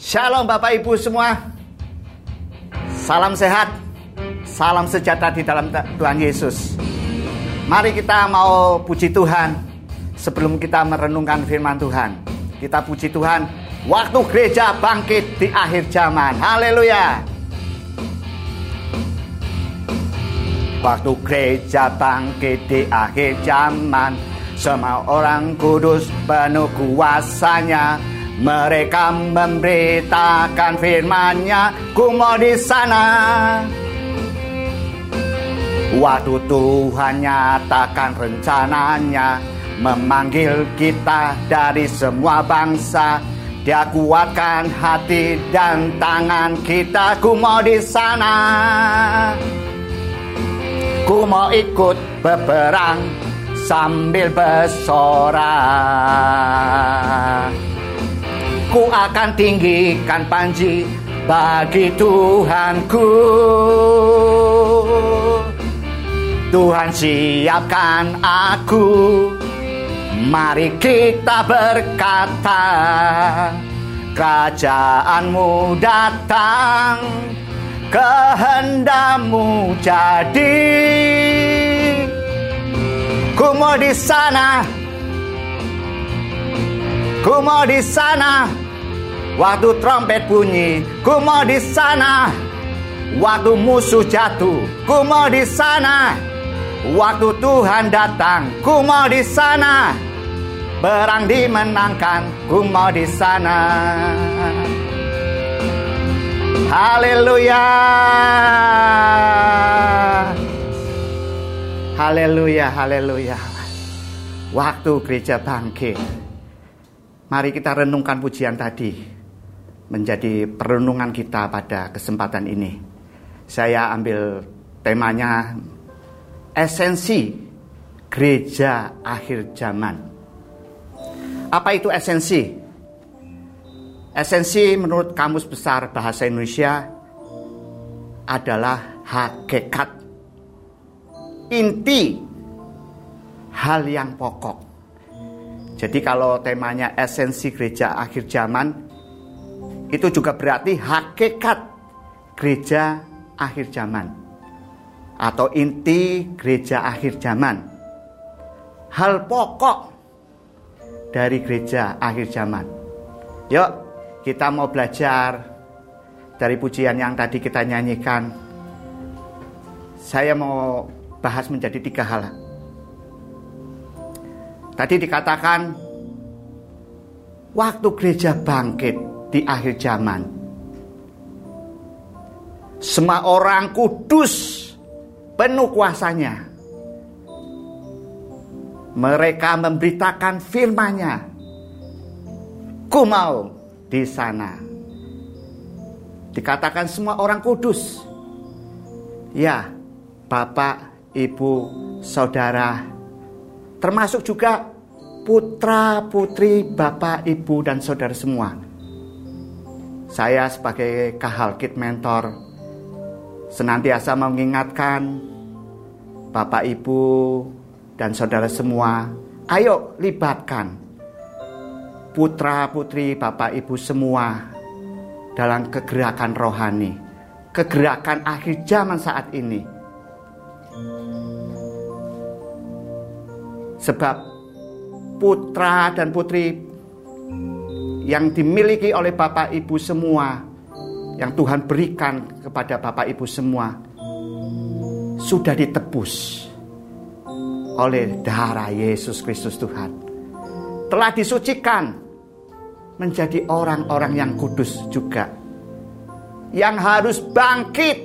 Shalom Bapak Ibu semua. Salam sehat. Salam sejahtera di dalam Tuhan Yesus. Mari kita mau puji Tuhan sebelum kita merenungkan firman Tuhan. Kita puji Tuhan waktu gereja bangkit di akhir zaman. Haleluya. Waktu gereja bangkit di akhir zaman Semua orang kudus penuh kuasanya Mereka memberitakan firmannya Ku mau di sana. Waktu Tuhan nyatakan rencananya Memanggil kita dari semua bangsa. Dia kuatkan hati dan tangan kita Ku mau di sana. Ku mau ikut berperang sambil bersorak. Ku akan tinggikan panji bagi Tuhanku. Tuhan siapkan aku. Mari kita berkata, kerajaanmu datang kehendakmu jadi ku mau di sana ku mau di sana waktu trompet bunyi ku mau di sana waktu musuh jatuh ku mau di sana waktu Tuhan datang ku mau di sana berang dimenangkan ku mau di sana Haleluya. Haleluya, haleluya. Waktu gereja bangkit. Mari kita renungkan pujian tadi menjadi perenungan kita pada kesempatan ini. Saya ambil temanya esensi gereja akhir zaman. Apa itu esensi? Esensi menurut Kamus Besar Bahasa Indonesia adalah hakikat, inti, hal yang pokok. Jadi kalau temanya esensi gereja akhir zaman, itu juga berarti hakikat gereja akhir zaman. Atau inti gereja akhir zaman. Hal pokok dari gereja akhir zaman. Yuk kita mau belajar dari pujian yang tadi kita nyanyikan. Saya mau bahas menjadi tiga hal. Tadi dikatakan waktu gereja bangkit di akhir zaman. Semua orang kudus penuh kuasanya. Mereka memberitakan firman-Nya. Ku mau di sana. Dikatakan semua orang kudus. Ya, Bapak, Ibu, Saudara, termasuk juga putra, putri, Bapak, Ibu, dan Saudara semua. Saya sebagai kahalkit mentor senantiasa mengingatkan Bapak, Ibu, dan Saudara semua, ayo libatkan putra-putri, bapak, ibu semua dalam kegerakan rohani, kegerakan akhir zaman saat ini. Sebab putra dan putri yang dimiliki oleh bapak ibu semua, yang Tuhan berikan kepada bapak ibu semua, sudah ditebus oleh darah Yesus Kristus Tuhan telah disucikan menjadi orang-orang yang kudus juga. Yang harus bangkit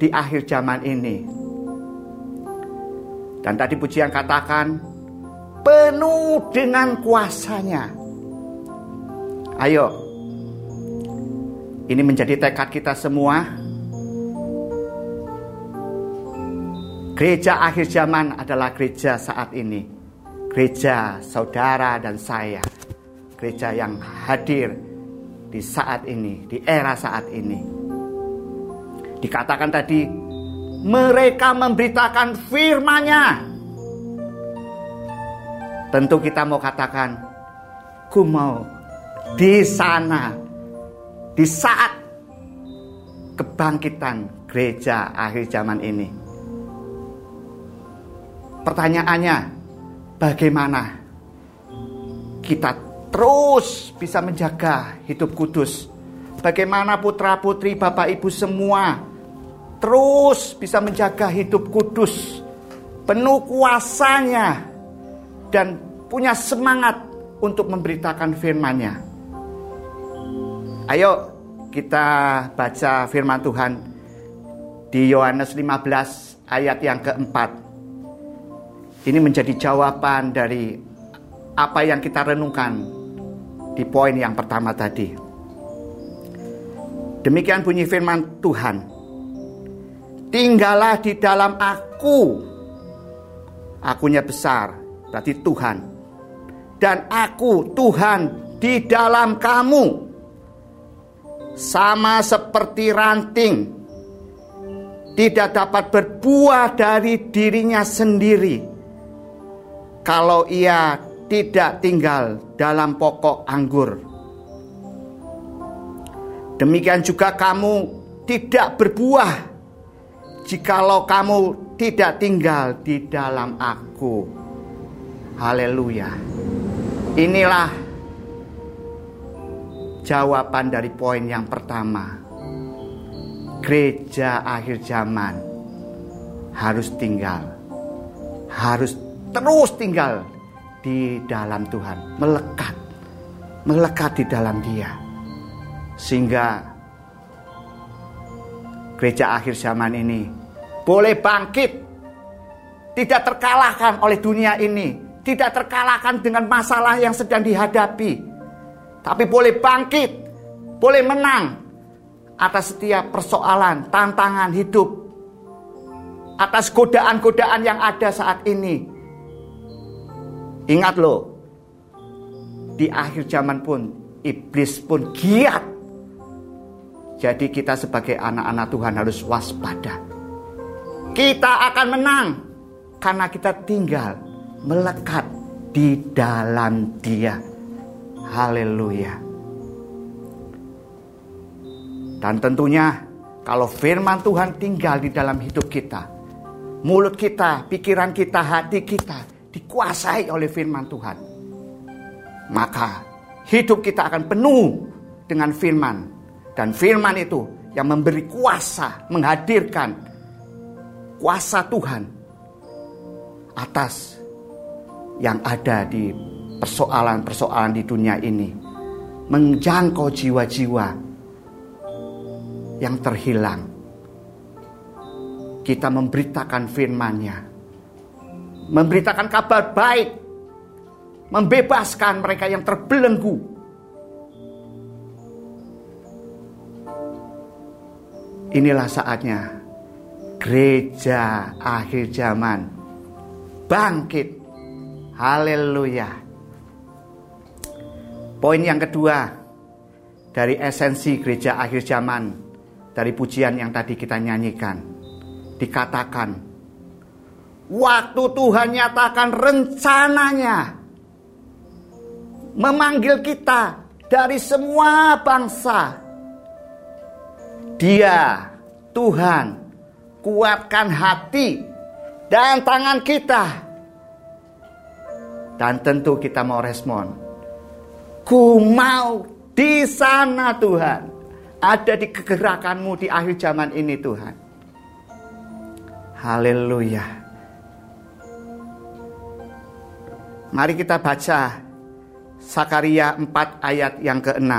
di akhir zaman ini. Dan tadi pujian katakan penuh dengan kuasanya. Ayo. Ini menjadi tekad kita semua. Gereja akhir zaman adalah gereja saat ini gereja saudara dan saya, gereja yang hadir di saat ini, di era saat ini. Dikatakan tadi, mereka memberitakan firman-Nya. Tentu kita mau katakan, ku mau di sana di saat kebangkitan gereja akhir zaman ini. Pertanyaannya, bagaimana kita terus bisa menjaga hidup kudus? Bagaimana putra-putri Bapak Ibu semua terus bisa menjaga hidup kudus, penuh kuasanya dan punya semangat untuk memberitakan firman-Nya. Ayo kita baca firman Tuhan di Yohanes 15 ayat yang keempat. Ini menjadi jawaban dari apa yang kita renungkan di poin yang pertama tadi. Demikian bunyi firman Tuhan. Tinggallah di dalam aku. Akunya besar, berarti Tuhan. Dan aku Tuhan di dalam kamu. Sama seperti ranting tidak dapat berbuah dari dirinya sendiri kalau ia tidak tinggal dalam pokok anggur. Demikian juga kamu tidak berbuah jikalau kamu tidak tinggal di dalam aku. Haleluya. Inilah jawaban dari poin yang pertama. Gereja akhir zaman harus tinggal, harus terus tinggal di dalam Tuhan, melekat, melekat di dalam Dia, sehingga gereja akhir zaman ini boleh bangkit, tidak terkalahkan oleh dunia ini, tidak terkalahkan dengan masalah yang sedang dihadapi, tapi boleh bangkit, boleh menang atas setiap persoalan, tantangan hidup, atas godaan-godaan yang ada saat ini. Ingat loh, di akhir zaman pun iblis pun giat. Jadi kita sebagai anak-anak Tuhan harus waspada. Kita akan menang karena kita tinggal melekat di dalam Dia. Haleluya. Dan tentunya kalau firman Tuhan tinggal di dalam hidup kita, mulut kita, pikiran kita, hati kita dikuasai oleh firman Tuhan. Maka hidup kita akan penuh dengan firman. Dan firman itu yang memberi kuasa, menghadirkan kuasa Tuhan atas yang ada di persoalan-persoalan di dunia ini. Menjangkau jiwa-jiwa yang terhilang. Kita memberitakan firman-Nya memberitakan kabar baik, membebaskan mereka yang terbelenggu. Inilah saatnya gereja akhir zaman bangkit. Haleluya. Poin yang kedua dari esensi gereja akhir zaman dari pujian yang tadi kita nyanyikan dikatakan Waktu Tuhan nyatakan rencananya memanggil kita dari semua bangsa. Dia, Tuhan, kuatkan hati dan tangan kita. Dan tentu kita mau respon. Ku mau di sana Tuhan. Ada di kegerakanmu di akhir zaman ini Tuhan. Haleluya. Mari kita baca Sakaria 4 ayat yang ke-6.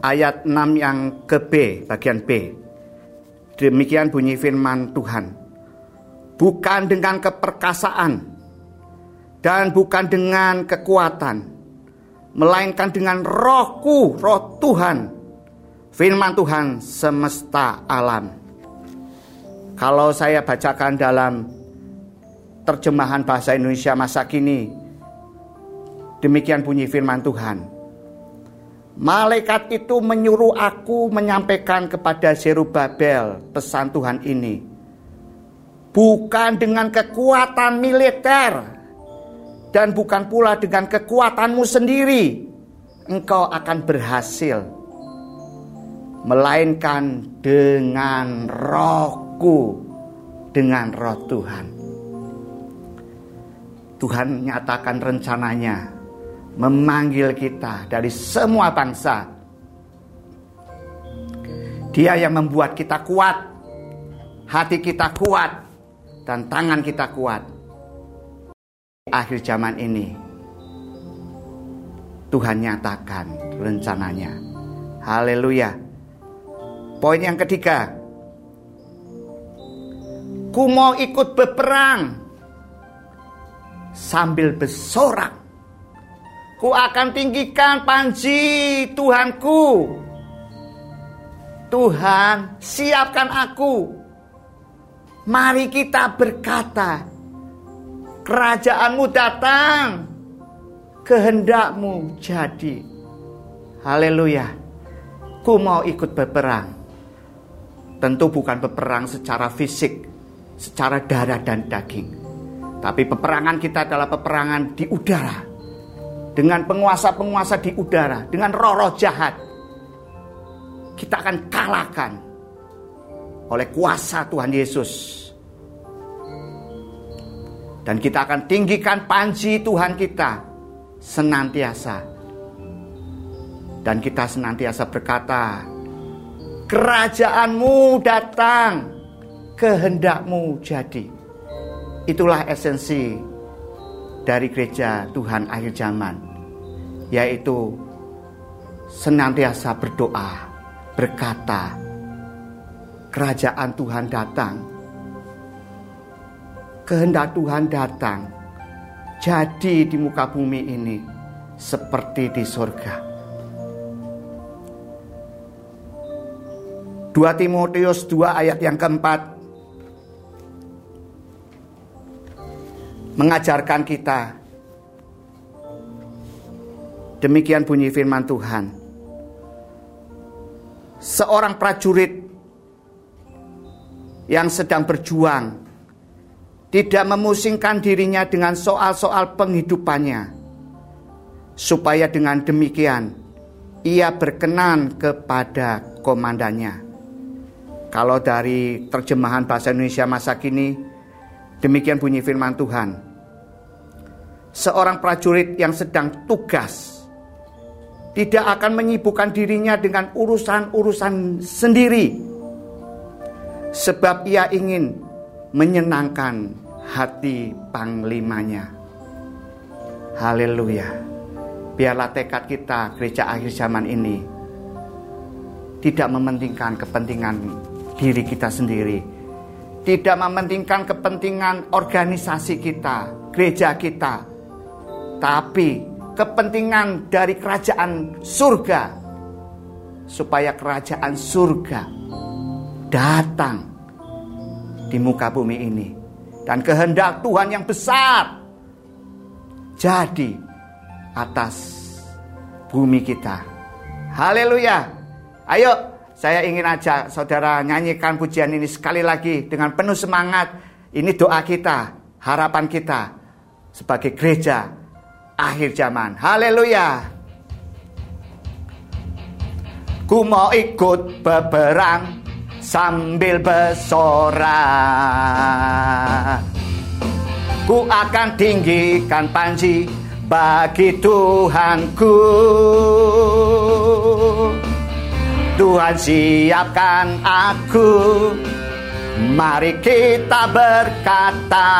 Ayat 6 yang ke B, bagian B. Demikian bunyi firman Tuhan. Bukan dengan keperkasaan dan bukan dengan kekuatan, melainkan dengan rohku, roh Tuhan, firman Tuhan semesta alam. Kalau saya bacakan dalam terjemahan bahasa Indonesia masa kini, demikian bunyi firman Tuhan. Malaikat itu menyuruh aku menyampaikan kepada Zerubabel pesan Tuhan ini. Bukan dengan kekuatan militer dan bukan pula dengan kekuatanmu sendiri engkau akan berhasil. Melainkan dengan rohku dengan roh Tuhan. Tuhan nyatakan rencananya memanggil kita dari semua bangsa. Dia yang membuat kita kuat hati kita kuat dan tangan kita kuat akhir zaman ini Tuhan nyatakan rencananya. Haleluya. Poin yang ketiga. Ku mau ikut berperang sambil bersorak. Ku akan tinggikan panji Tuhanku. Tuhan, siapkan aku. Mari kita berkata, Kerajaanmu datang. Kehendakmu jadi. Haleluya. Ku mau ikut berperang. Tentu bukan berperang secara fisik, secara darah dan daging. Tapi peperangan kita adalah peperangan di udara. Dengan penguasa-penguasa di udara, dengan roh-roh jahat. Kita akan kalahkan oleh kuasa Tuhan Yesus dan kita akan tinggikan panji Tuhan kita senantiasa. Dan kita senantiasa berkata, kerajaanmu datang, kehendakmu jadi. Itulah esensi dari gereja Tuhan akhir zaman, yaitu senantiasa berdoa, berkata, kerajaan Tuhan datang, kehendak Tuhan datang. Jadi di muka bumi ini seperti di surga. 2 Timotius 2 ayat yang keempat. Mengajarkan kita. Demikian bunyi firman Tuhan. Seorang prajurit yang sedang berjuang tidak memusingkan dirinya dengan soal-soal penghidupannya, supaya dengan demikian ia berkenan kepada komandannya. Kalau dari terjemahan bahasa Indonesia masa kini, demikian bunyi firman Tuhan. Seorang prajurit yang sedang tugas tidak akan menyibukkan dirinya dengan urusan-urusan sendiri, sebab ia ingin menyenangkan hati panglimanya. Haleluya. Biarlah tekad kita gereja akhir zaman ini tidak mementingkan kepentingan diri kita sendiri. Tidak mementingkan kepentingan organisasi kita, gereja kita. Tapi kepentingan dari kerajaan surga. Supaya kerajaan surga datang di muka bumi ini dan kehendak Tuhan yang besar jadi atas bumi kita. Haleluya. Ayo, saya ingin ajak saudara nyanyikan pujian ini sekali lagi dengan penuh semangat. Ini doa kita, harapan kita sebagai gereja akhir zaman. Haleluya. Ku mau ikut beberang sambil bersorak. Ku akan tinggikan panji bagi Tuhanku. Tuhan siapkan aku, mari kita berkata,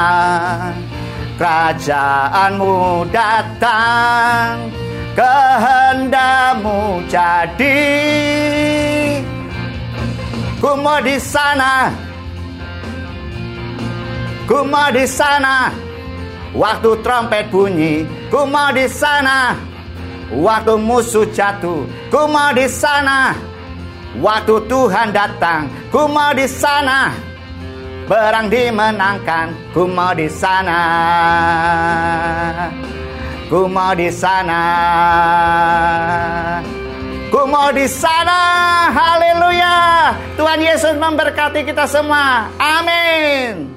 kerajaanmu datang, kehendakmu jadi Ku mau di sana. Ku mau di sana. Waktu trompet bunyi, ku mau di sana. Waktu musuh jatuh, ku mau di sana. Waktu Tuhan datang, ku mau di sana. Perang dimenangkan, ku mau di sana. Ku mau di sana. Ku mau di sana. Haleluya. Tuhan Yesus memberkati kita semua. Amin.